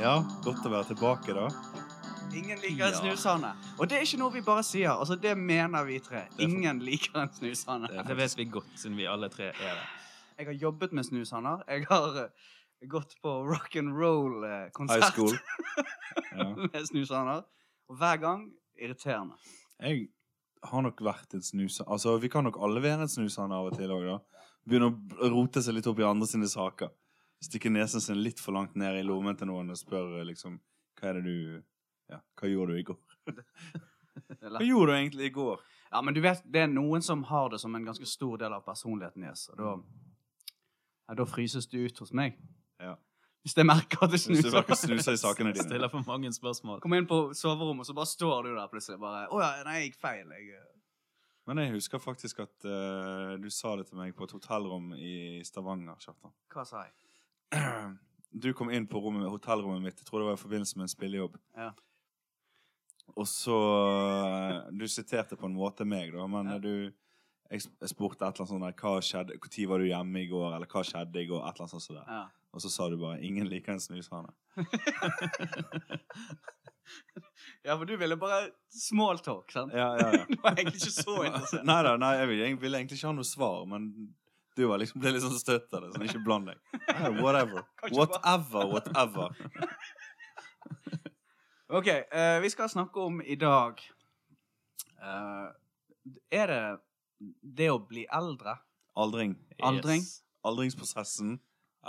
Ja, godt å være tilbake, da. Ingen liker en Ja. snushane. Og det er ikke noe vi bare sier. Altså, Det mener vi tre. for- Ingen liker en snushane. Det Det vet vi godt, siden vi alle tre er det. Jeg har jobbet med snushaner. Jeg har eh, gått på rock and roll-konsert High school. Ja. med snushaner. Og hver gang irriterende. Jeg har nok vært en snusa... Altså, vi kan nok alle være en snushane av og til òg, da. Begynne å rote seg litt opp i andre sine saker. Stikke nesen sin litt for langt ned i lommen til noen og spørre liksom Hva er det du Ja, hva gjorde du i går? Hva gjorde du egentlig i går? Ja, men du vet, det er noen som har det som en ganske stor del av personligheten deres. Og da, ja, da fryses det ut hos meg. Ja. Hvis jeg merker at det Hvis du snuser. snuser i sakene dine. Stiller for mange spørsmål. Kom inn på soverommet, og så bare står du der plutselig. bare, Å ja, nei, jeg gikk feil. Jeg, eh». Men jeg husker faktisk at uh, du sa det til meg på et hotellrom i Stavanger, Kjartan. hva sa jeg? Du kom inn på rommet, hotellrommet mitt, jeg tror det var i forbindelse med en spillejobb. Ja. Og så eh, Du siterte på en måte meg, da, men Ja. du jeg, spurte et eller annet sånt der, hva skjedde, Når var du hjemme i går, eller hva skjedde i går? Et eller annet sånt. der. Ja. Og så sa du bare 'ingen liker en snushane'. ja, for du ville bare small talk, sant? Ja, ja, ja. Du var egentlig ikke så interessert. nei da, nei, jeg ville egentlig ikke ha noe svar, men du var liksom, ble litt sånn støtt av det. Sånn, ikke bland deg. Nei, whatever. Whatever, whatever. Ok, uh, vi skal snakke om i dag uh, Er det det å bli eldre? Aldring. Aldring? Yes. Aldringsprosessen,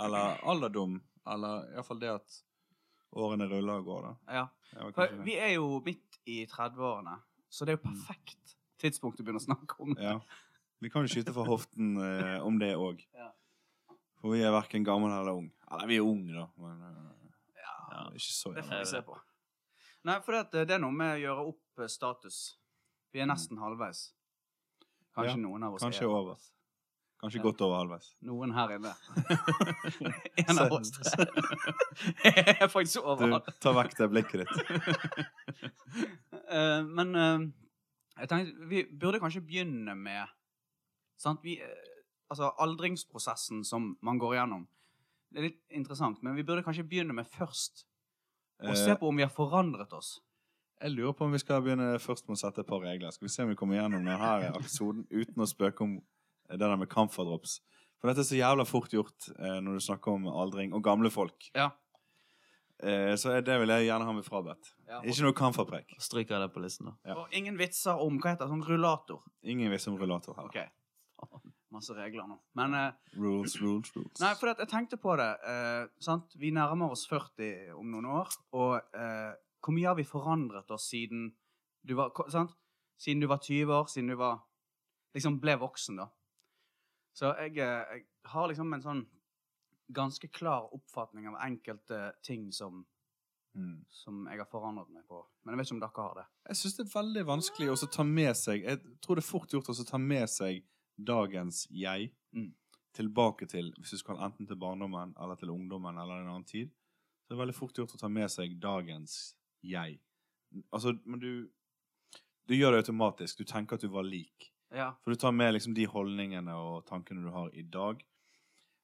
eller alderdom, eller iallfall det at årene ruller og går, da. Ja. For vi er jo midt i 30-årene, så det er jo perfekt tidspunkt å begynne å snakke om det. Ja. Vi kan jo skyte fra hoften eh, om det òg. Ja. For vi er verken gammel eller ung. Eller vi er unge, da, men eh, Ja. ikke så Det får vi se på. Nei, for det, det er noe med å gjøre opp eh, status. Vi er nesten halvveis. Kanskje Ja, noen av oss Kanskje er over. Kanskje Ja. godt over halvveis. Noen her inne. en av oss tre er faktisk Du, ta vekk det blikket ditt. uh, men uh, jeg tenkte vi burde kanskje begynne med? Vi, eh, altså aldringsprosessen som man går igjennom. Det er litt interessant, men vi burde kanskje begynne med først å se Eh, på om vi har forandret oss. jeg lurer på om vi skal begynne først med å sette et par regler. Skal vi se om vi kommer gjennom denne episoden uten å spøke om eh, det der med camphordrops. For dette er så jævla fort gjort eh, når du snakker om aldring og gamle folk. Ja. Eh, så det vil jeg gjerne ha meg frabedt. Ja, Ikke noe camphorpreik. Stryker jeg det på listen, da. Ja. og ingen vitser om hva heter det, sånn rullator. Ingen vitser om rullator heller. Ok. Masse regler nå. Men eh, Rules, rules, rules. Nei, for at jeg tenkte på det. Eh, sant? Vi nærmer oss 40 om noen år. Og eh, hvor mye har vi forandret oss siden du var sant? Siden du var 20 år, siden du var Liksom ble voksen, da. Så jeg, eh, jeg har liksom en sånn ganske klar oppfatning av enkelte ting som, Mm. som jeg har forandret meg på. Men jeg vet ikke om dere har det. Jeg syns det er veldig vanskelig å ta med seg Jeg tror det er fort gjort å ta med seg dagens jeg Mm. tilbake til Hvis du skal enten til barndommen eller til ungdommen eller en annen tid, så er det veldig fort gjort å ta med seg dagens jeg. Altså, men du Du gjør det automatisk. Du tenker at du var lik. Ja. For du tar med liksom de holdningene og tankene du har i dag.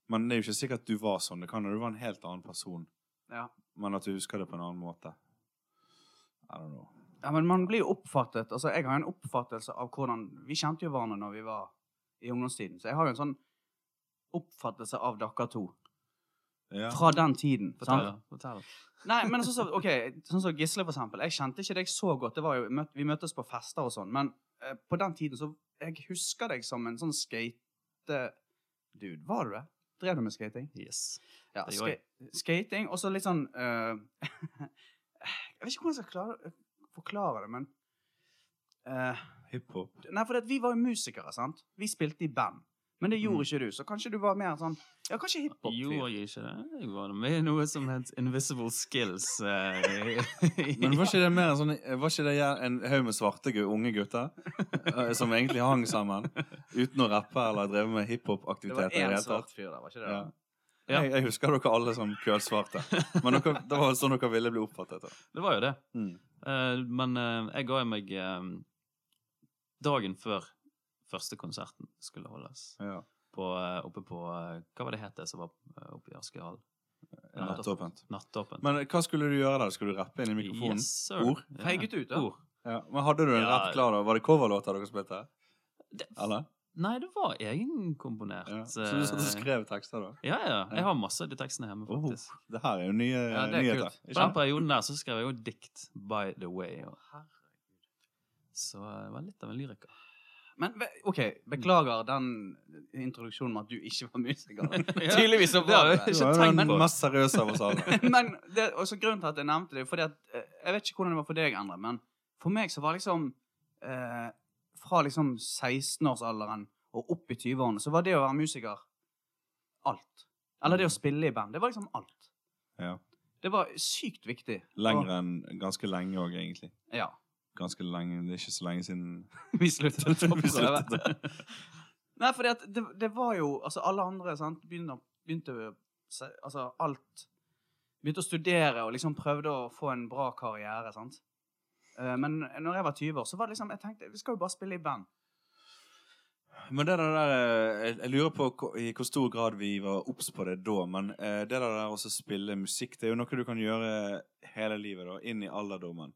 Men det er jo ikke sikkert at du var sånn. Det kan jo du var en helt annen person, ja. men at du husker det på en annen måte. I don't know. Ja, men man blir jo oppfattet Altså, jeg har en oppfattelse av hvordan Vi kjente jo hverandre når vi var i ungdomstiden, så jeg har jo en sånn oppfattelse av dere to Ja. fra den tiden. Fortell. Sant? Fortell. Nei, men sånn som ok, sånn så Gisle, for eksempel. Jeg kjente ikke deg så godt. Det var jo, vi møttes på fester og sånn, men eh, på den tiden så Jeg husker deg som en sånn skate-dude. Var du det? Drev du med skating? Yes. Ja, Det gjorde jeg. skating, og så litt sånn uh, Jeg vet ikke hvordan jeg skal klare, forklare det, men eh, Hiphop. Nei, for at vi var jo musikere, sant? Vi spilte i band. Men det gjorde Mm. ikke du, så kanskje du var mer sånn Ja, kanskje hiphop-fyr. Gjorde jeg ikke det? Jeg var med i noe som het Invisible Skills. eh, Men var ikke det mer sånn Var ikke det en haug med svarte unge gutter eh, som egentlig hang sammen uten å rappe eller dreve med Det var hiphop-aktiviteter? i det én hele svart fyr der, var ikke det? Ja. Ja. Jeg, jeg husker dere alle som kølsvarte. Men dere, det var sånn dere ville bli oppfattet. Da. Det var jo det. Mm. Uh, men uh, jeg ga meg eh, dagen før første konserten skulle holdes. Ja. På, eh, oppe på eh, Hva var det het det som var eh, oppe i Askehallen? Ja. Nattåpent. Nattåpent. Men hva skulle du gjøre da? Skulle du rappe inn i mikrofonen? Yes, sir. Ord? Feiget ut, da. Ord. Ja. Men hadde du en Ja. rapp klar da? Var det coverlåter dere spilte? Det, Eller? nei, det var egenkomponert. Ja. Så du satt og skrev tekster da? Ja, ja. Ja. Jeg har masse av de tekstene hjemme, Oh, faktisk. det her er jo nye Ja, det er nyheter. På den perioden der så skrev jeg jo dikt, by the way. Og, så jeg var litt av en lyriker. Men OK, beklager den introduksjonen med at du ikke var musiker. Ja. Tydeligvis så Det var du det. Var den mest seriøse av oss alle. Men det, også grunnen til at jeg nevnte det, fordi at eh, Jeg vet ikke hvordan det var for deg, Endre, men for meg så var liksom eh, Fra liksom 16-årsalderen og opp i 20-årene, så var det å være musiker alt. Eller det å spille i band. Det var liksom alt. Ja. Det var sykt viktig. Lenger enn ganske lenge òg, egentlig. Ja. Ganske lenge, Det er ikke så lenge siden Vi sluttet å prøve. Nei, for det, det var jo Altså, alle andre sant, begynte, begynte å Altså, alt Begynte å studere og liksom prøvde å få en bra karriere, sant. Eh, Men når jeg var 20 år, så var det liksom Jeg tenkte vi skal jo bare spille i band. Men det der, eh, jeg, jeg lurer på i hvor stor grad vi var obs på det da. Men eh, det der også spille musikk, det er jo noe du kan gjøre hele livet, da, inn i alderdommen.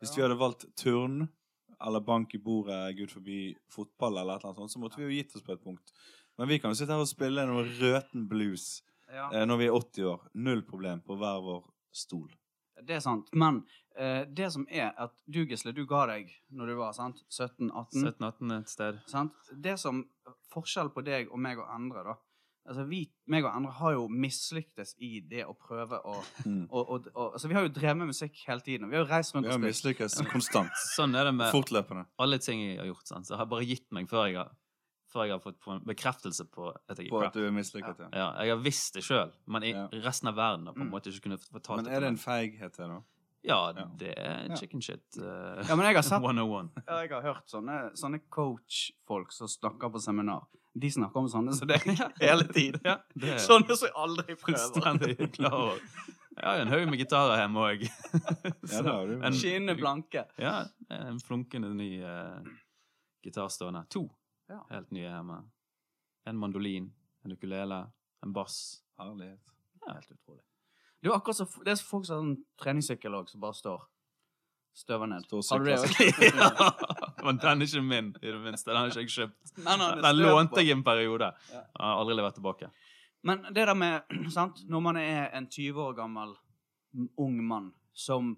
Hvis vi hadde valgt turn eller bank i bordet, gud forbi fotball eller et eller annet sånt, så måtte vi jo gitt oss på et punkt. Men vi kan jo sitte her og spille noe røten blues Ja. eh, når vi er 80 år. Null problem på hver vår stol. Det er sant. Men eh, det som er at du, Gisle, du ga deg når du var 17-18. 17-18 et sted. Sant? Det som Forskjell på deg og meg og Endre, da. Altså, vi, meg og andre har jo mislyktes i det å prøve å Mm. og, og, og, altså, Vi har jo drevet med musikk hele tiden. og Vi har jo reist rundt Vi og har spilt. mislykkes konstant. Sånn er det med Fortløpende. alle ting jeg har gjort. Sant? Så jeg har bare gitt meg før jeg har, før jeg har fått en bekreftelse på at jeg På er at du er mislykket, ja. Ja, jeg har visst det sjøl, men i Ja. resten av verden har på en Mm. måte ikke kunnet fortalt Men er det en feighet, det, da? Ja, det er Ja. chicken shit. Uh, Ja, men jeg har sett 101. ja, Jeg har hørt sånne, sånne coach-folk som snakker på seminar. De snakker om sånne som deg hele tiden. Ja, det Sånne som jeg aldri prøver. klar. Jeg har jo en haug med gitarer hjemme òg. Ja, Skinnende blanke. Ja, en flunkende ny uh, gitar stående. To Ja. helt nye hjemme. En mandolin, en ukulele, en bass. Herlighet. Helt utrolig. Det er akkurat så, det er folk som har en treningssykkel òg, som bare står støver ned. Har du det òg? Men den er ikke min, i det minste. Den har ikke jeg kjøpt. Nei, nei, Den lånte jeg i en periode. Ja. Har aldri levert tilbake. Men det der med sant? Når man er en 20 år gammel ung mann som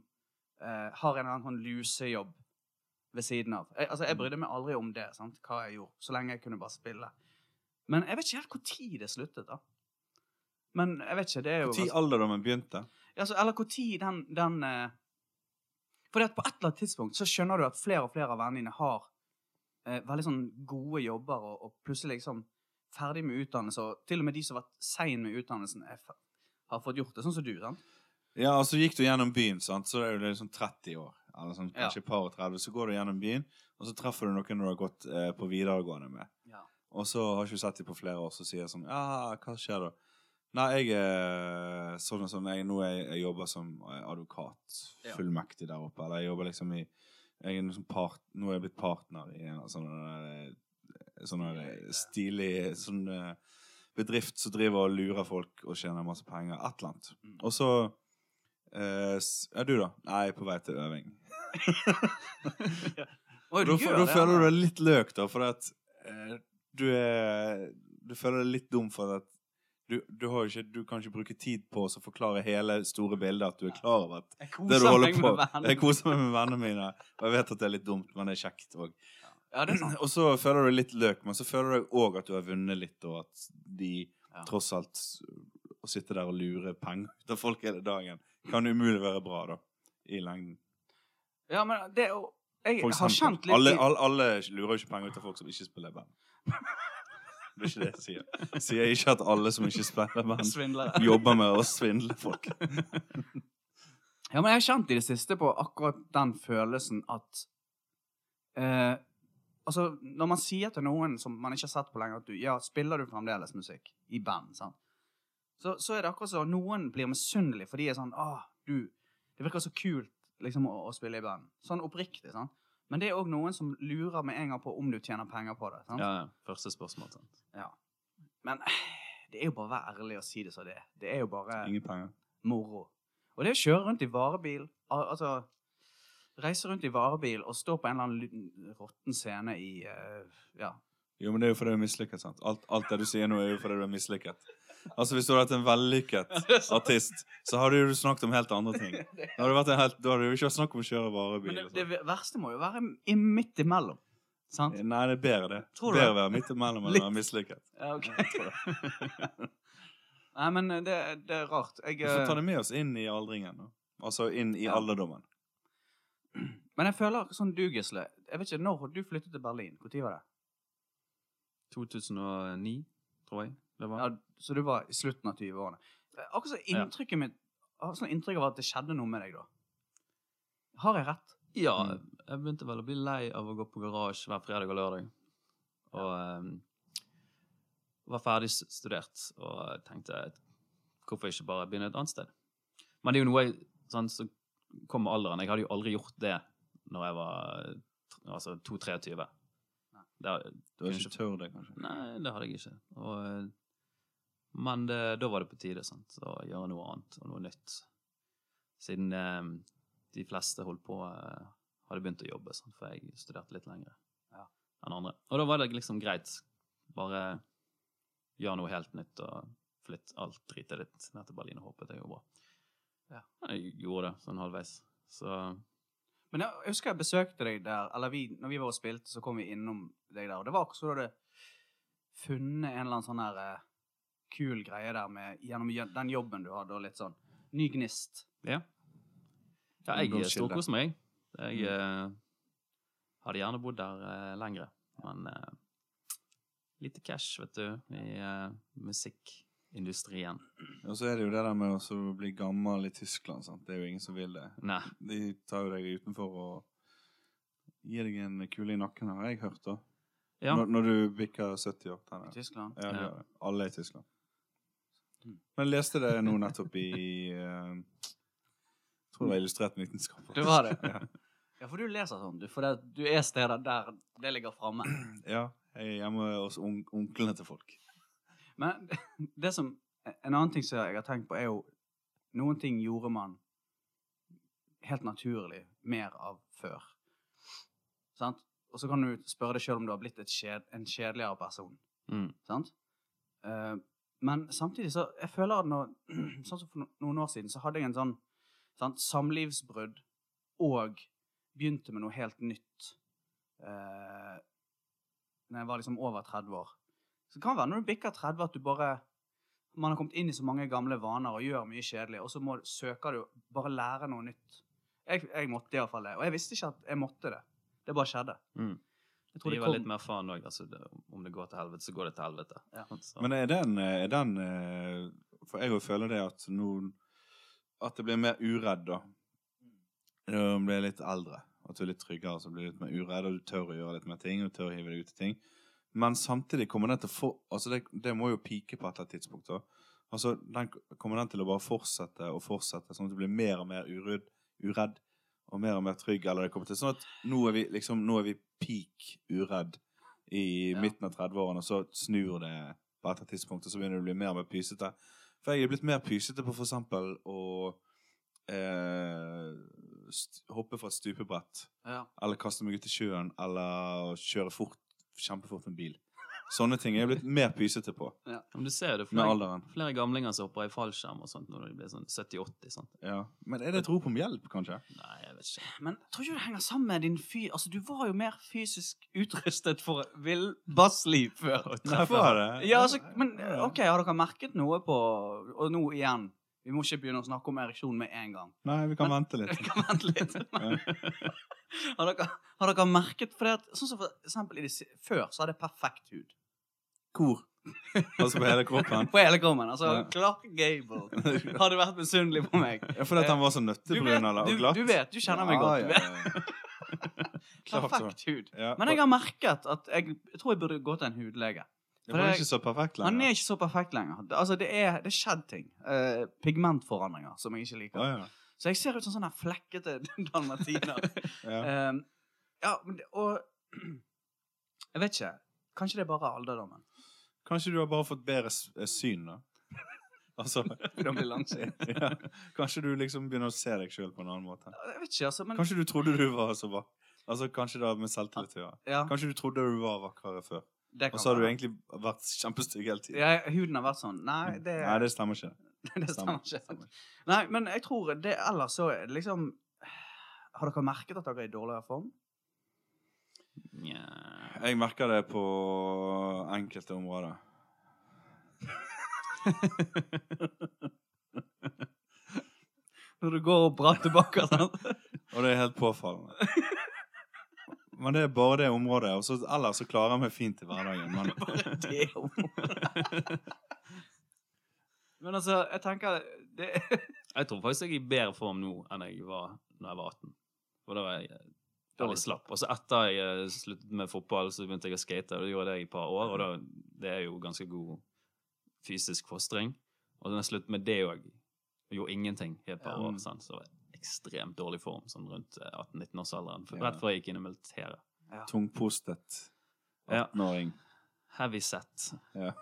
eh, har en eller annen sånn lusejobb ved siden av jeg, Altså, jeg brydde meg aldri om det, sant? hva jeg gjorde, så lenge jeg kunne bare spille. Men jeg vet ikke helt når det sluttet, da. Men jeg vet ikke, det er jo Når alderdommen begynte altså, Eller når den, den eh, Fordi at på et eller annet tidspunkt så skjønner du at flere og flere av vennene dine har eh, veldig sånn gode jobber, og, og plutselig liksom ferdig med utdannelse, og til og med de som har vært sein med utdannelsen, er, har fått gjort det, sånn som du, sant? Ja, og så gikk du gjennom byen, sant? så er du liksom 30 år. Eller sånn, kanskje ja. par og 30. Så går du gjennom byen, og så treffer du noen du har gått eh, på videregående med. Ja. Og så har ikke du sett dem på flere år, så sier jeg sånn Ja, hva skjer da? Nei, jeg er sånn og sånn. Jeg, nå jeg, jeg jobber som eh, advokat. Fullmektig der oppe. Eller jeg jobber liksom i jeg er liksom part, Nå er jeg blitt partner i en sånn der, sånn stilig sånn eh, bedrift som driver og lurer folk og tjener masse penger. Et eller annet. Mm. Og så eh, Ja, du, da? Nei, jeg er på vei til øving. Oi, Da, da det, føler du deg litt løk, da, for at eh, du er Du føler deg litt dum for at du, du, ikke, du kan ikke bruke tid på å forklare hele store bildet, at du er klar over at det du holder på. Jeg koser meg med vennene mine, og jeg vet at det er litt dumt, men det er kjekt òg. Ja. Og så føler du litt løk, men så føler du òg at du har vunnet litt, og at de Ja. tross alt Å sitte der og lure penger ut av folk hele dagen kan umulig være bra, da. I lengden. Ja, men det Jeg har kjent litt alle, alle, alle lurer jo ikke penger ut av folk som ikke spiller band. Det er ikke det jeg sier. Jeg sier ikke at alle som ikke spiller band, jobber med å svindle folk. Ja, men jeg har kjent i det siste på akkurat den følelsen at eh, Altså, når man sier til noen som man ikke har sett på lenger, at du Ja, spiller du fremdeles musikk i band, sant? Så, så er det akkurat som noen blir misunnelige, for de er sånn Å, du Det virker så kult liksom å, å spille i band. Sånn oppriktig, sant? Men det er òg noen som lurer med en gang på om du tjener penger på det. sant? Ja, ja. Første spørsmål. Sant? Ja. Men Det er jo bare å være ærlig og si det som det er. Det er jo bare Ingen penger. moro. Og det å kjøre rundt i varebil, al- altså Reise rundt i varebil og stå på en eller annen liten råtten scene i eh, Ja. Jo, men det er jo fordi du er mislykket, sant? Alt, alt det du sier nå, er jo fordi du er mislykket. Altså, hvis du hadde vært en vellykket artist, så hadde du snakket om helt andre ting. Da hadde, du, vært en helt, da hadde du ikke snakket om å kjøre varebil. Men det, det sånn. verste må jo være i midt imellom. Sant? Nei, det er bedre, det. Tror du bedre å være midt imellom enn å være mislykket. Ja, ok. Nei, men det, det er rart. Jeg, Vi får ta eh, det med oss inn i aldringen. da. Altså inn i Ja. alderdommen. men jeg føler sånn du, Gisle Jeg vet ikke, Når du flyttet til Berlin? Når var det? 2009, tror jeg det var. Ja, så du var i slutten av 20-årene. Akkurat så inntrykket mitt Jeg har sånn inntrykk av at det skjedde noe med deg da. Har jeg rett? Ja, Mm. jeg begynte vel å bli lei av å gå på garasje hver fredag og lørdag. Og um, var ferdig studert og tenkte hvorfor ikke bare begynne et annet sted. Men det er jo noe sånn, så kom med alderen. Jeg hadde jo aldri gjort det når jeg var altså 2-23. Nei. Det, Du har ikke tør det, kanskje? nei, det hadde jeg ikke. Og, eh, men det, da var det på tide sant, å gjøre noe annet og noe nytt. Siden eh, de fleste holdt på eh, hadde begynt å jobbe, sant, for jeg studerte litt lenger Ja. enn andre. Og da var det liksom greit. Bare gjøre noe helt nytt og flytte alt dritet ditt ned til Berlin og håpe det går bra. Ja. Jeg gjorde det sånn halvveis. Så Men jeg jeg husker jeg besøkte deg der, eller vi, når vi var og spilte, så kom vi innom deg der. Og det var akkurat som du funnet en eller annen sånn her eh, kul greie der med, gjennom den jobben du hadde, og litt sånn ny gnist. ja. Ja, jeg storkoser meg. Jeg Mm. uh, hadde gjerne bodd der uh, lengre, men uh, lite cash, vet du, i uh, musikkindustrien. Og så er det jo det der med å bli gammel i Tyskland. sant? Det er jo ingen som vil det. Nei. De tar jo deg utenfor og gir deg en kule i nakken, har jeg hørt. da. Ja. Når, når du bikker 70 år. I Tyskland. Ja, det Ja. Alle i Tyskland. Mm. Men jeg leste det nå nettopp i uh, Jeg tror det var Illustrert vitenskap. Du var det. Ja. Ja, for du leser sånn, du. For det, du er steder der det ligger framme. ja. Jeg er hjemme hos on onklene til folk. Men det som En annen ting som jeg har tenkt på, er jo Noen ting gjorde man helt naturlig mer av før. Sant? Og så kan du spørre deg sjøl om du har blitt et kjed, en kjedeligere person. Mm. Sant? Eh, men samtidig så Jeg føler at nå, Sånn som for noen år siden, så hadde jeg en sånn sant, samlivsbrudd og begynte med noe helt nytt eh, Når jeg var liksom over 30 år. Så det kan være når du bikker 30 at du bare Man har kommet inn i så mange gamle vaner og gjør mye kjedelig, og så må, søker du bare lære noe nytt. Jeg, jeg måtte iallfall det. Og jeg visste ikke at jeg måtte det. Det bare skjedde. Mm. Jeg tror Det gir kom litt mer faen òg. Altså, om det går til helvete, så går det til helvete. Ja. Så, Men er den, er den eh, For jeg jo føler det at nå At det blir mer uredd, da. Når du blir litt eldre. At du er litt tryggere, så blir du litt mer uredd, og du tør å gjøre litt mer ting. Og du tør å hive deg ut i ting. Men samtidig kommer den til å få Altså, det, det må jo pike på et eller annet tidspunkt. da. Altså, den Kommer den til å bare fortsette og fortsette, sånn at du blir mer og mer uredd, uredd og mer og mer trygg? Eller det kommer til sånn at nå er vi liksom, nå er vi peak uredd i Ja. midten av 30-årene, og så snur det på et tidspunkt, og så begynner det å bli mer og mer pysete. For jeg er blitt mer pysete på for eksempel å eh, hoppe fra et stupebrett, Ja. eller kaste meg ut i sjøen, eller kjøre fort, kjempefort med bil. Sånne ting er jeg blitt mer pysete på Men du ser jo det med flere, alderen. flere gamlinger som hopper i fallskjerm og sånt når de blir sånn 70-80. sant? Ja. Men er det et rop om hjelp, kanskje? Nei, jeg vet ikke. Men tror ikke det henger sammen med din fy... Altså, du var jo mer fysisk utrustet for villbassliv før. Nei, var det? Ja, altså, men OK, har dere merket noe på Og nå igjen, vi må ikke begynne å snakke om ereksjon med en gang. Nei, vi kan Men- vente litt. Vi kan vente litt. Men, har, dere, har dere merket For det at, sånn som for eksempel i det, før så hadde jeg perfekt hud. Hvor? Altså på hele kroppen? På hele kroppen. Altså, Ja. Clark Gable hadde vært misunnelig på meg. Ja, fordi at han var så Du nøttebrun eller, du, og glatt? du vet, du kjenner meg godt. Ja. Perfekt hud. Men jeg har merket at jeg, jeg tror jeg burde gå til en hudlege. for han er ikke så perfekt Han lenger. er ikke så perfekt lenger. Det- Altså, det er, det skjedd ting. Uh, pigmentforandringer som jeg ikke liker. Å, ja. Så jeg ser ut som sånn her flekkete dalmatiner. Ja. um, ja, og Jeg vet ikke. Kanskje det er bare alderdommen. Kanskje du har bare fått bedre eh, syn, da? Altså ja. Kanskje du liksom begynner å se deg sjøl på en annen måte. Jeg vet ikke, altså, men Kanskje du trodde du var så vakker. Altså, kanskje det med selvtillit å gjøre. ja, Kanskje du trodde du var vakrere før, kan og så har du egentlig vært kjempestygg hele tiden. ja, Huden har vært sånn. Nei, det, Nei, det stemmer ikke. det stemmer ikke. Nei, men jeg tror det ellers så liksom Har dere merket at dere er i dårligere form? Jeg merker det på enkelte områder. Når du går opp bratte bakker, sant? Og det er helt påfallende. Men det er bare det området. Og så ellers så klarer jeg meg fint i hverdagen. Men Bare det området. Men altså, jeg tenker det, Jeg tror faktisk jeg er i bedre form nå enn jeg var da jeg var 18. For da var jeg veldig slapp. Og så etter jeg eh, sluttet med fotball, så begynte jeg å skate. Og det gjorde jeg i et par år, og da, det er jo ganske god fysisk fostring. Og da jeg sluttet med det òg, gjorde ingenting i et par Ja. år, sant? så var jeg ekstremt dårlig form sånn rundt eh, 18-19-årsalderen. Ja. Rett før jeg gikk inn i militæret. tungpostet Ja. 18-åring. Heavy set. Ja.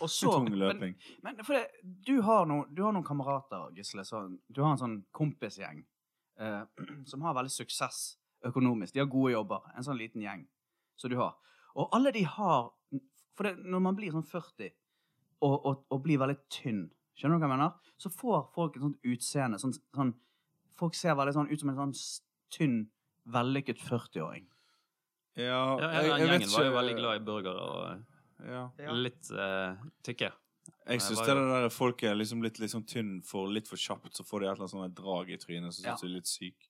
Og så Tung løping. men for det, du, har no, du har noen kamerater, Gisle. Du har en sånn kompisgjeng eh, som har veldig suksess økonomisk. De har gode jobber. En sånn liten gjeng som du har. Og alle de har For det, når man blir sånn 40 og, og, og blir veldig tynn, skjønner du hva jeg mener? Så får folk et sånt utseende. Sånn, sånn, folk ser veldig sånn ut som en sånn tynn, vellykket 40-åring. Ja, Ja, hele den gjengen var jo veldig glad i burgere og ja. litt uh, tykke. Jeg syns er det der folk er liksom litt liksom tynn for litt for kjapt, så får de et eller annet sånn drag i trynet, så Ja. de er litt syk.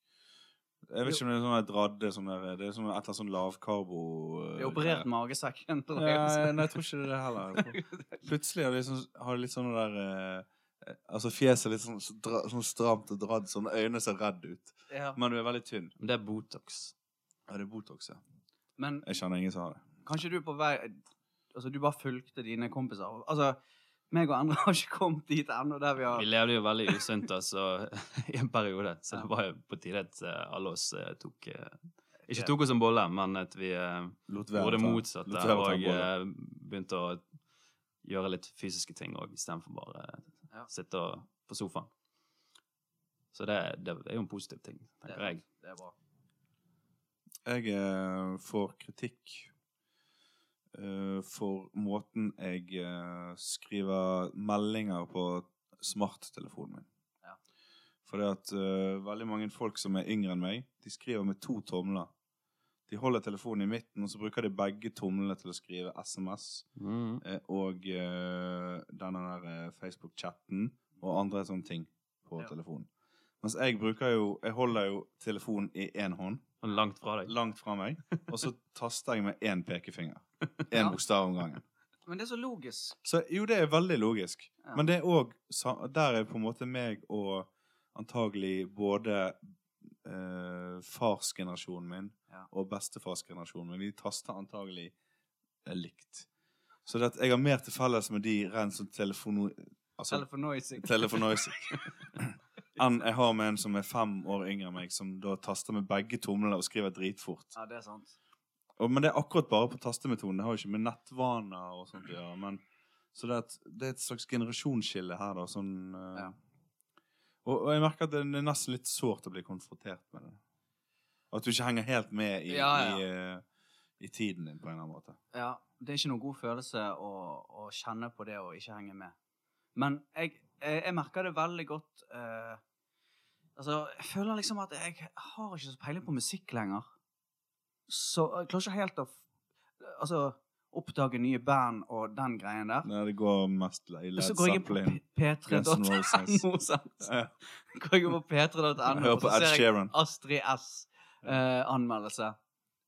Jeg vet ikke om det er sånn dradde sånn der, Det er sånn et eller annet sånn lavkarbo Det er operert magesekken. Ja, nei, jeg tror ikke det er det heller. Plutselig har de, sånn, har de litt sånn der eh, Altså fjeset litt sånn, dra, sånn stramt og dradd, sånn øynene ser redd ut. Ja. Men du er veldig tynn. Men det er Botox. Ja, det er Botox, ja. Men Jeg kjenner ingen som har det. kanskje du er på vei Altså, du bare fulgte dine kompiser. Altså, meg og andre har ikke kommet dit ennå der vi har Vi levde jo veldig usunt altså, i en periode, så det var jo på tide at eh, alle oss eh, tok eh, Ikke tok oss en bolle, men at vi gjorde det motsatte og begynte å gjøre litt fysiske ting òg, istedenfor bare Ja. sitte og- på sofaen. Så det, det er jo en positiv ting, tenker det, jeg. det er bra. Jeg får kritikk for måten jeg eh, skriver meldinger på smarttelefonen min. Ja. Fordi at eh, veldig mange folk som er yngre enn meg, de skriver med to tomler. De holder telefonen i midten, og så bruker de begge tomlene til å skrive SMS Mm. eh, og eh, denne der eh, Facebook-chatten og andre sånne ting på Ja. telefonen. Mens jeg bruker jo Jeg holder jo telefonen i én hånd langt fra deg. langt fra meg, og så taster jeg med én pekefinger. Én Ja. bokstav om gangen. Men det er så logisk. Så jo, det er veldig logisk. Ja. Men det er òg Der er på en måte meg og antagelig både eh, farsgenerasjonen min Ja. og bestefarsgenerasjonen min. De taster antagelig eh, likt. Så det at jeg har mer til felles med de rent sånn telefono... Altså, Telefonoising. Enn jeg har med en som er fem år yngre enn meg, som da taster med begge tomlene og skriver dritfort. Ja, det er sant. Og, men det er akkurat bare på tastemetoden. Det har jo ikke med nettvaner og sånt å gjøre. Men, så det er, et, det er et slags generasjonsskille her, da. Sånn, uh, Ja. og, og jeg merker at det er nesten litt sårt å bli konfrontert med det. At du ikke henger helt med i, Ja, ja. i, uh, i tiden din, på en eller annen måte. Ja, det er ikke noen god følelse å, å kjenne på det og ikke henge med. Men jeg, jeg, jeg merker det veldig godt eh, Altså, jeg føler liksom at jeg har ikke så peiling på musikk lenger. Så jeg klarer ikke helt å Altså, oppdage nye band og den greien der. Nei, det går mest i Led så går jeg inn på p- Guns N' Roses. p3.no, sant? Går jeg på p3.no, og så ser jeg Astrid S-anmeldelse.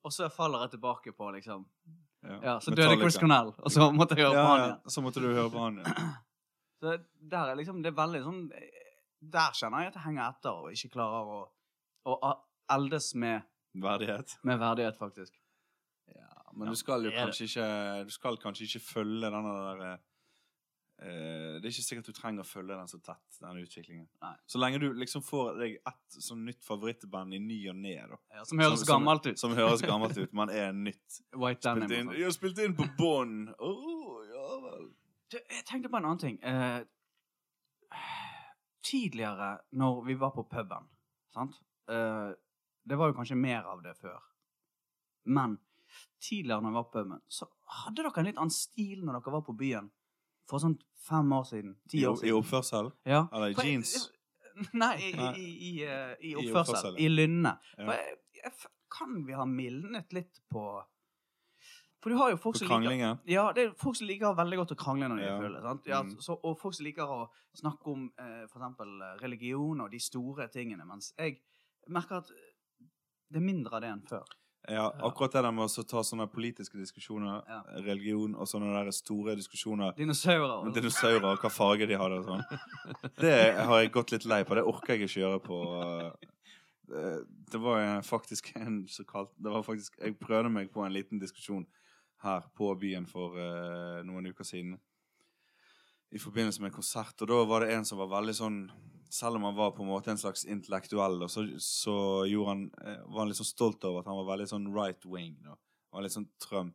og så faller jeg tilbake på, liksom Ja. Ja, så døde Chris Cornell, og så måtte jeg høre på han igjen. ja. Så måtte du høre på han, ja. Så der er liksom, det er veldig sånn Der kjenner jeg at jeg henger etter og ikke klarer å, å eldes med, Verdighet. med verdighet, faktisk. Ja, men du skal jo kanskje ikke Du skal kanskje ikke følge denne der eh, Det er ikke sikkert du trenger å følge den så tett, den utviklingen. Nei. Så lenge du liksom får deg ett sånn nytt favorittband i ny og ne, da. Ja, som høres Som- gammelt ut. Som høres gammelt ut, men er nytt. White Spilt Denim. inn, sånn. jeg spilt inn på bånd! Oh, ja vel. Du, jeg tenkte på en annen ting. Eh, tidligere, når vi var på puben, sant? uh, det var jo kanskje mer av det før. Men tidligere når vi var på puben, så hadde dere en litt annen stil når dere var på byen. For sånn fem år siden. Ti år siden. I oppførsel? Ja. Eller i For jeans? Nei, i, i, i, eh, i I oppførsel. oppførsel, I ja. lynne. Ja. Kan vi ha mildnet litt på For du har jo folk som liker ja, det er folk som liker veldig godt å krangle når de Ja. føler. Sant? Ja, Mm. så, og folk som liker å snakke om eh, eksempel eh, religion og de store tingene. Mens jeg merker at det er mindre av det enn før. Ja, akkurat det der med å ta sånne politiske diskusjoner, Ja. religion og sånne der store diskusjoner Dinosaurer. Også. og- dinosaurer og hva farge de hadde og sånn. Det har jeg gått litt lei på. Det orker jeg ikke gjøre på eh, Det var faktisk en så kalt Det var faktisk Jeg prøvde meg på en liten diskusjon her på byen for eh, noen uker siden. I forbindelse med en konsert. Og da var det en som var veldig sånn Selv om han var på en måte en slags intellektuell, så, så han, eh, var han litt sånn stolt over at han var veldig sånn right wing. Da. Han var litt sånn Trump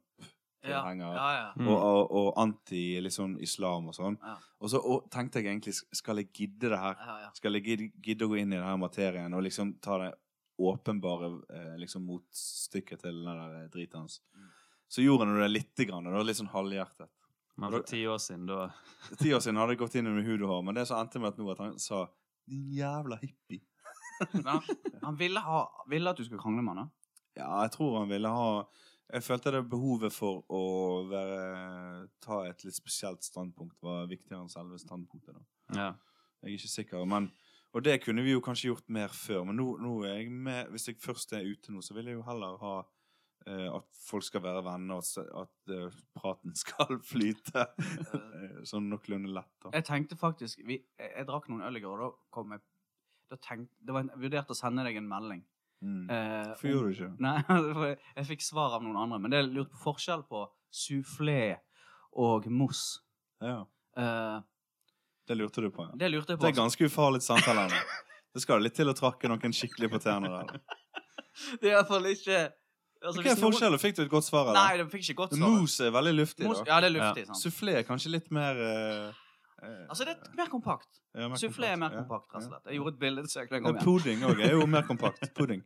ja, ja, ja. Mm. og, og, og anti liksom islam og sånn. Ja. Og så og, tenkte jeg egentlig skal jeg gidde det her? ja, ja. Skal jeg gidde, gidde å gå inn i denne materien og liksom ta det åpenbare eh, liksom motstykket til den der eh, driten hans? Mm. Så gjorde han det lite grann, og det var litt sånn halvhjertet. Men for ti år siden, da Ti år siden hadde jeg gått inn under hud og hår, men det som endte med at nå at han sa din jævla hippie. Han, han ville, ha, ville at du skulle krangle med han, da? Ja, jeg tror han ville ha Jeg følte det behovet for å være, ta et litt spesielt standpunkt var viktigere enn selve standpunktet. da. Ja. Jeg er ikke sikker, men Og det kunne vi jo kanskje gjort mer før, men nå, nå er jeg med Hvis jeg først er ute nå, så vil jeg jo heller ha at folk skal være venner, og at, eh, praten skal flyte eh, sånn noenlunde lett. da. Jeg tenkte faktisk vi, jeg, jeg drakk noen øl i går, og da kom jeg da tenkte, det var en, Jeg vurderte å sende deg en melding. Mm. Eh, Hvorfor gjorde du ikke? Nei, for jeg, jeg fikk svar av noen andre, men det er lurt på forskjell på soufflé og mousse. Ja, Eh, Det lurte du på, ja. det lurte jeg på. Det er ganske ufarlig samtale. Det skal litt til å trakke noen skikkelig på tærne der. Det er iallfall ikke altså, Hva er forskjellen? Fikk du et godt svar? Nei, eller? det fikk ikke godt svar. Mousse er veldig luftig. Mousse- da. Ja, det er luftig. sant? Soufflé er kanskje litt mer uh, eh, Altså, det er mer kompakt. ja, mer Soufflé er mer kompakt, rett og slett. Jeg gjorde et bildesøk den gangen. pudding òg er jo mer kompakt. Pudding.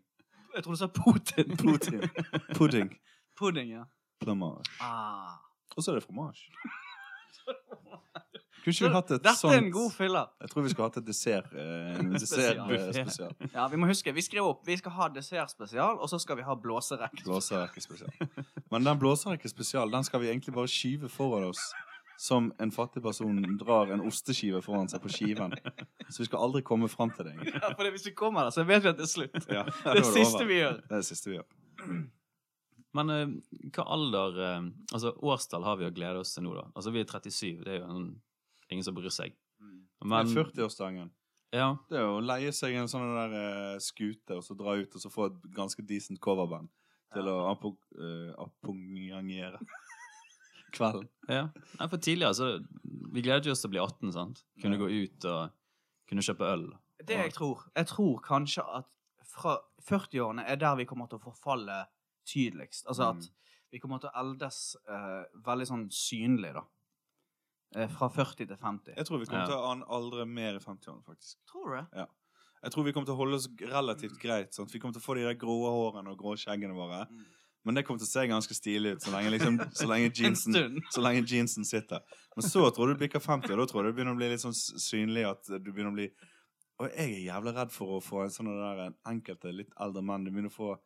Jeg tror du sa Putin. Pudding. Pudding. Pudding, ja. Fromage. Ah. Og så er det fromage. Kunne ikke vi hatt et Dette sånt er en god fylle. Jeg tror vi skulle hatt et dessert eh, En dessert Spesial. eh, spesial. Ja, vi må huske, vi skrev opp Vi skal ha dessertspesial, og så skal vi ha blåserekke. Blåserekke spesial. Men den blåserekke spesial Den skal vi egentlig bare skyve foran oss. Som en fattig person drar en osteskive foran seg på skiven. Så vi skal aldri komme fram til det. egentlig. Ja, for hvis vi kommer der, så vet vi at det er slutt. Ja, Det da er det over. siste vi gjør. Det er det siste vi gjør. Men eh, hva alder eh, Altså, årstall har vi å glede oss til nå, da. Altså, vi er 37. Det er jo en, ingen som bryr seg. Men det er 40-årsdagen. Ja. Det er jo å leie seg en sånn der uh, skute og så dra ut og så få et ganske decent coverband til å apongangere uh, kvelden. ja. Nei, for tidligere så Vi gledet oss til å bli 18, sant? Kunne Ja. gå ut og kunne kjøpe øl. Det jeg tror Jeg tror kanskje at fra 40-årene er der vi kommer til å forfalle tydeligst. Altså at Mm. vi kommer til å eldes uh, veldig sånn synlig, da. Eh, fra 40 til 50. Jeg tror vi kommer Ja. til å an- aldre mer i 50-årene, faktisk. Tror du det? Jeg tror vi kommer til å holde oss relativt greit. Sant? Vi kommer til å få de der grå hårene og grå skjeggene våre. Mm. Men det kommer til å se ganske stilig ut så lenge, liksom, så lenge, jeansen, så lenge jeansen sitter. Men så tror du du bikker 50, og da tror jeg det begynner å bli litt sånn synlig at du begynner å bli Og jeg er jævlig redd for å få en sånn der en enkelte litt eldre menn. Du begynner å få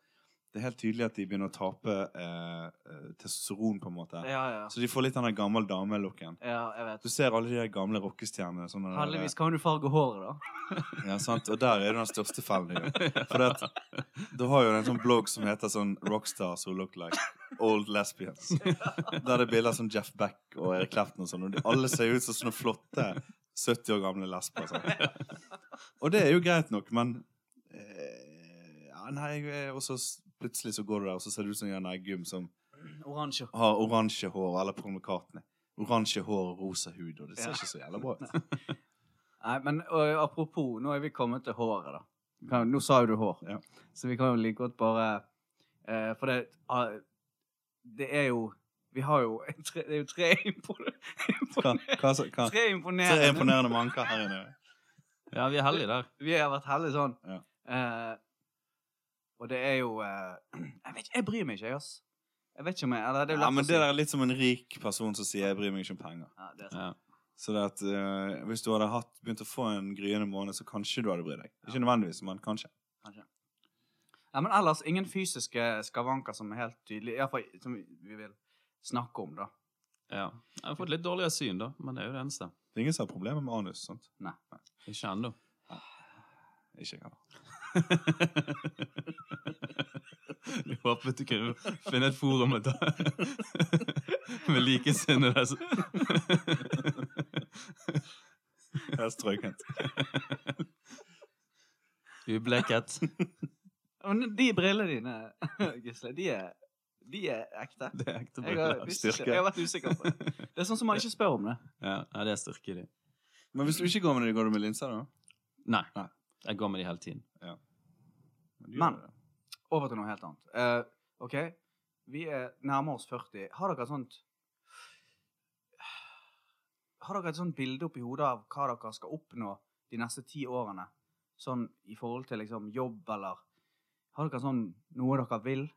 Det er helt tydelig at de begynner å tape eh, eh, testosteron, på en måte. Ja, ja. Så de får litt den gammel dame-looken. Ja, jeg vet. Du ser alle de gamle rockestjernene. Sånne Heldigvis kan du farge håret, da. Ja, sant? Og der er du den største fellen. For det du har jo en sånn blogg som heter sånn 'Rockstars who look like old lesbians'. Der det er bilder som Jeff Beck og Erik Clapton og sånn. Og de, alle ser ut som sånne flotte 70 år gamle lesber. Sånn. Og det er jo greit nok, men eh, Ja, nei, jeg er også plutselig så går du der, og så ser du ut som Jan Eggum som Oransje. har oransje hår, eller Paul McCartney. Oransje hår og rosa hud, og det ser Ja. ikke så jævla bra ut. Nei, men og, apropos, nå er vi kommet til håret, da. Kan, nå sa jo du hår, Ja. så vi kan jo like godt bare eh, For det Det er jo Vi har jo tre, Det er jo tre hva, hva? Tre Tre imponerende imponerende manker her inne. Ja, vi er heldige der. Vi har vært heldige sånn. Ja. Eh, og det er jo eh, Jeg vet ikke, jeg bryr meg ikke, jeg, ass. Jeg vet ikke om jeg Eller det er jo Ja, men å det der er litt som en rik person som sier 'jeg bryr meg ikke om penger'. Ja, det er sant. Ja. Så det at eh, hvis du hadde hatt, begynt å få en gryende måned, så kanskje du hadde brydd deg. Ikke nødvendigvis, men kanskje. Kanskje. Ja, men ellers ingen fysiske skavanker som er helt tydelige. Iallfall som vi vil snakke om, da. ja. Jeg har fått litt dårligere syn, da, men det er jo det eneste. Det er ingen som har problemer med anus. sant? Nei, Ikke ennå. Ikke jeg heller. Jeg håpet du kunne finne et forum med, med likesinnede. så- Jeg er strøkent. Ubleket. Men de brillene dine, Gisle, de er, de er ekte. Det er ekte Jeg har, briller. Styrke. jeg har vært usikker på det. Det er sånn som man ikke spør om det. Ja, ja, det er styrke i de. Men hvis du ikke går med det, går du med linser, da? Nei. Nei. Jeg går med de hele tiden. Ja. Men, Men- Over til noe helt annet. Uh, OK, vi er nærmer oss 40. Har dere et sånt Har dere et sånt bilde oppi hodet av hva dere skal oppnå de neste ti årene? Sånn i forhold til liksom jobb, eller Har dere sånn noe dere vil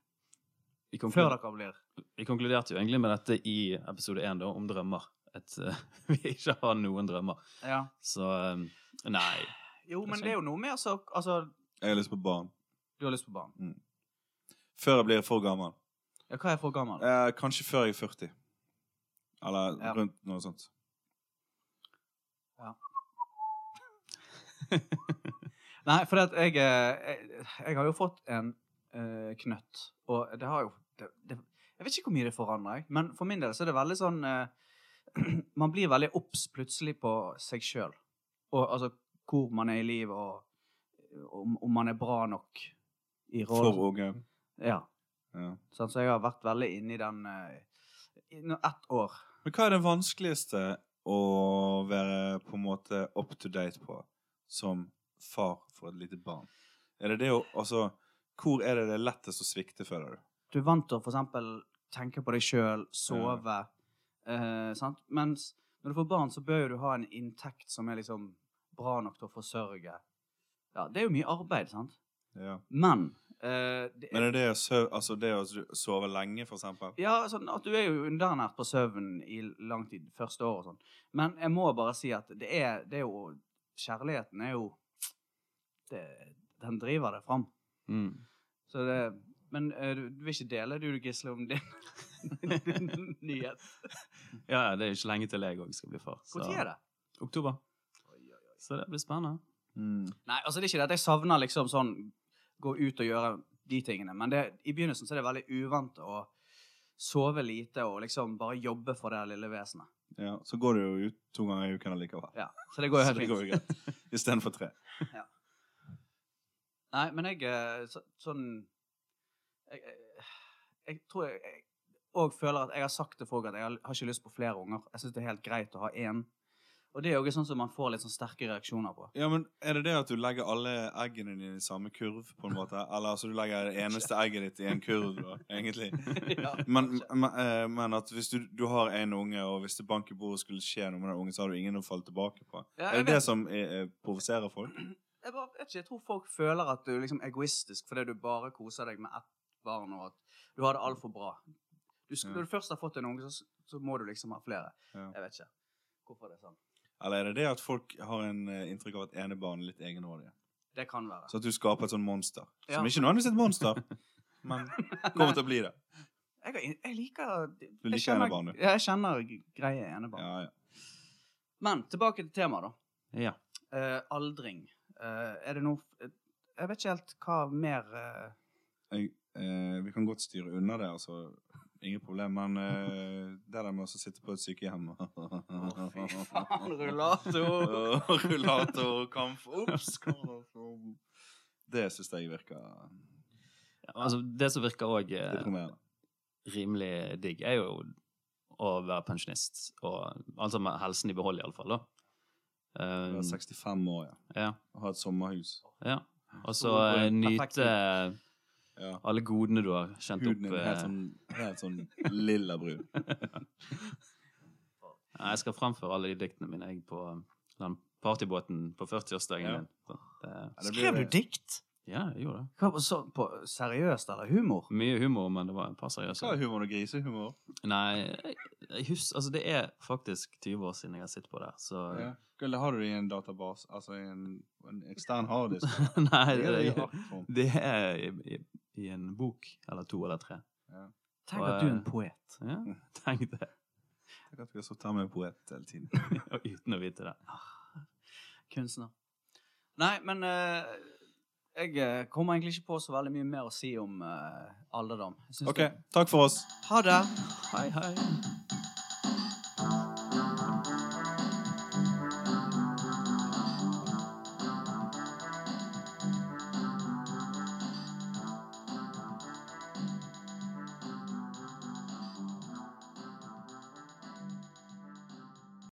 Vi, før dere blir vi konkluderte jo egentlig med dette i episode én, da, om drømmer. At uh, vi ikke har noen drømmer. Ja. Så um, nei. Jo, men det er jo noe med altså, altså Jeg har lyst på barn. Du har lyst på barn. Før jeg blir for gammel. Ja, hva er for gammel? Eh, kanskje før jeg er 40. Eller Ja. rundt noe sånt. Ja. Nei, for at jeg, eh, jeg Jeg har jo fått en uh, knøtt, og det har jo det, det, Jeg vet ikke hvor mye det forandrer, men for min del så er det veldig sånn uh, Man blir veldig obs plutselig på seg sjøl. Og altså hvor man er i livet, og om, om man er bra nok i For unge. Ja. Ja. Sånn, så jeg har vært veldig inne i den eh, i ett år. Men hva er det vanskeligste å være på en måte up to date på som far for et lite barn? Er det det å Altså, hvor er det det er lettest å svikte, føler du? Du er vant til å for eksempel tenke på deg sjøl, sove, eh, sant? Mens når du får barn, så bør du ha en inntekt som er liksom bra nok til å forsørge. Ja, det er jo mye arbeid, sant? Ja. Men eh, det Men er det å, søv, altså det å sove lenge, for eksempel? Ja, sånn at du er jo underernært på søvn i lang tid, første år og sånn. Men jeg må bare si at det er, det er jo Kjærligheten er jo det, Den driver det fram. Mm. Så det Men eh, du, du vil ikke dele, du, Gisle, om din, din nyhet? Ja, det er jo ikke lenge til jeg òg skal bli far. så- Når er det? Oktober. Så det blir spennende. Mm. Nei, altså det er ikke det at jeg savner liksom sånn Gå ut og gjøre de tingene. Men det, i begynnelsen så er det veldig uvant å sove lite og liksom bare jobbe for det lille vesenet. Ja, så går du jo ut to ganger i uken allikevel. Ja, så det går jo helt fint. greit. Istedenfor tre. Nei, men jeg eh, så, Sånn jeg, jeg, jeg tror jeg, òg føler at jeg har sagt til folk at jeg har, har ikke lyst på flere unger. Jeg syns det er helt greit å ha én. Og det er jo sånn som man får litt sånn sterke reaksjoner på. Ja, men Er det det at du legger alle eggene dine i samme kurv, på en måte? Eller altså du legger det eneste egget ditt i en kurv, da, egentlig? ja, Men, men, eh, men at hvis du, du har en unge, og hvis det bank i bordet skulle skje noe med den ungen, så har du ingen å falle tilbake på. Ja, er det det det som er, er, provoserer folk? jeg, bare, vet ikke, jeg tror folk føler at du er liksom egoistisk fordi du bare koser deg med ett barn, og at du har det altfor bra. Du Ja. Når du først har fått en unge, så, så må du liksom ha flere. Jeg vet ikke hvorfor det er sånn. Eller er det det at folk har en eh, inntrykk av at enebarn er litt egenrådige? Det kan være. Så at du skaper et sånn monster. Ja. Som ikke nødvendigvis er et monster, men kommer til å bli det. Jeg, har- jeg liker Du jeg liker kjenner- enebarn, du. Ja, jeg kjenner g- greie enebarn. Ja, ja. Men tilbake til temaet, da. Ja. Eh, aldring. Eh, er det noe Jeg vet ikke helt hva mer eh, Jeg, eh, vi kan godt styre unna det, altså. Ingen problem. Men uh, det der med å sitte på et sykehjem Å, fy faen, rullator! Rullator, kamp Ops! Det syns jeg virker Ja, altså, det som virker òg deprimerende. rimelig digg, er jo å være pensjonist. Og, altså med helsen i behold, iallfall. Um, er 65 år, ja. ja, Og ha et sommerhus. ja. Og så eh, perfekt nyte Ja. Alle godene du har kjent Huden opp. din er helt eh, sånn, helt sånn lilla brun. Jeg skal fremføre alle de diktene mine jeg, på um, den partybåten på 40-årsdagen Ja. min. Det, Ja, Skrev du dikt? ja, jeg gjorde det. Hva, så, på, seriøst, eller humor? Mye humor, men det var et par seriøse. Hva er humor og grisehumor? Nei, jeg, jeg husker, altså det er faktisk 20 år siden jeg har sittet på der, så Ja. Eller har du det i en database? Altså i en, en ekstern harddisk? Nei, Det er i det, det er i, i, en bok, eller to eller tre. Tenk at du er eh, en poet. Ja, tenk det. Tenk at vi har sittet her med en poet hele tiden. Og uten å vite det. Kunstner. Nei, men uh, jeg eh, kommer egentlig ikke på så veldig mye mer å si om uh, alderdom. OK, det- takk for oss. Ha det! Hei, hei.